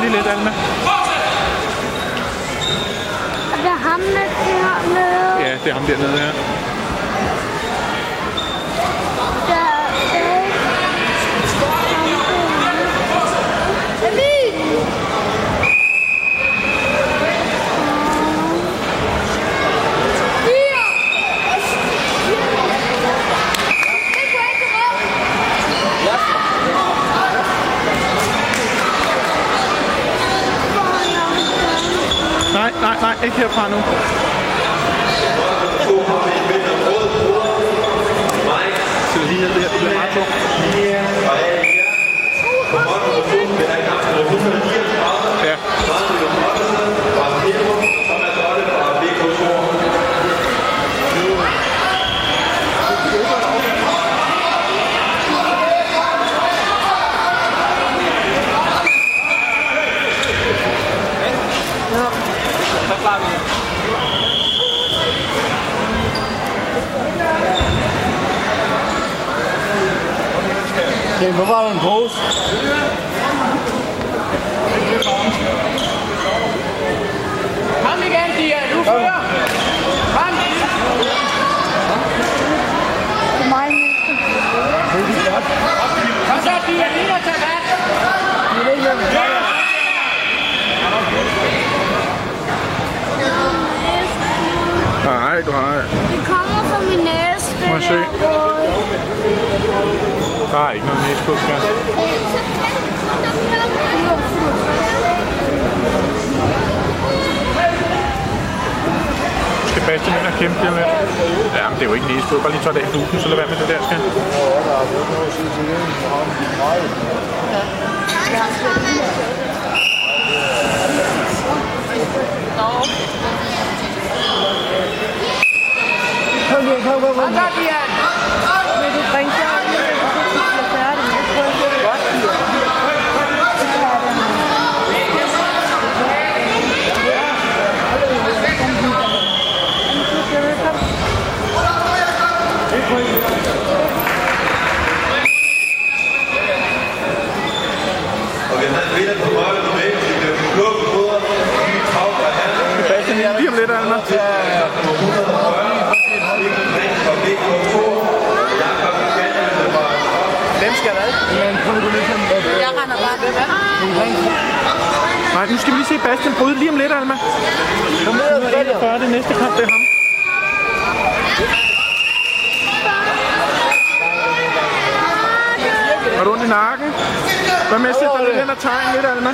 lige lidt, Alma. Og det er ham, der hernede. Ja, det er ham dernede her. Der er ikke. Emil! Nej, nej, nej, ikke herfra nu. Så lige ned der, det bliver meget tungt. Ja. Okay, nu var der en pause. Kom igen, Dia. Du fører. Kom. Det er mig, Kom så, Dia. Lige at tage vand. Nej, du har... Det kommer fra min næse. Må jeg se? der er ikke noget næse på, Skal Sebastian ind og kæmpe lige om lidt. Ja, men det er jo ikke næse. Bare lige tage det af dusen, så lad være med det der, skat. Ja, igen, har kom, kom. Kom så, Dia. Vil du bringe sig op, hvis du bliver færdig med det? Godt, Og vi havde vinder på målet på væggen, så vi blev blå på hovedet. Vi travlt af her. Sebastian, lige om lidt, Alma. Og vi på to. Jakob Kjell, der var Hvem skal hvad? Men at komme Jeg render bare. Nej, nu skal vi lige se Bastian bryde lige om lidt, Alma. Kom ned og. 41, det næste kamp, det er ham. Har du ondt i nakken? Hvad med at sætte dig lidt hen og tegne lidt, Alma?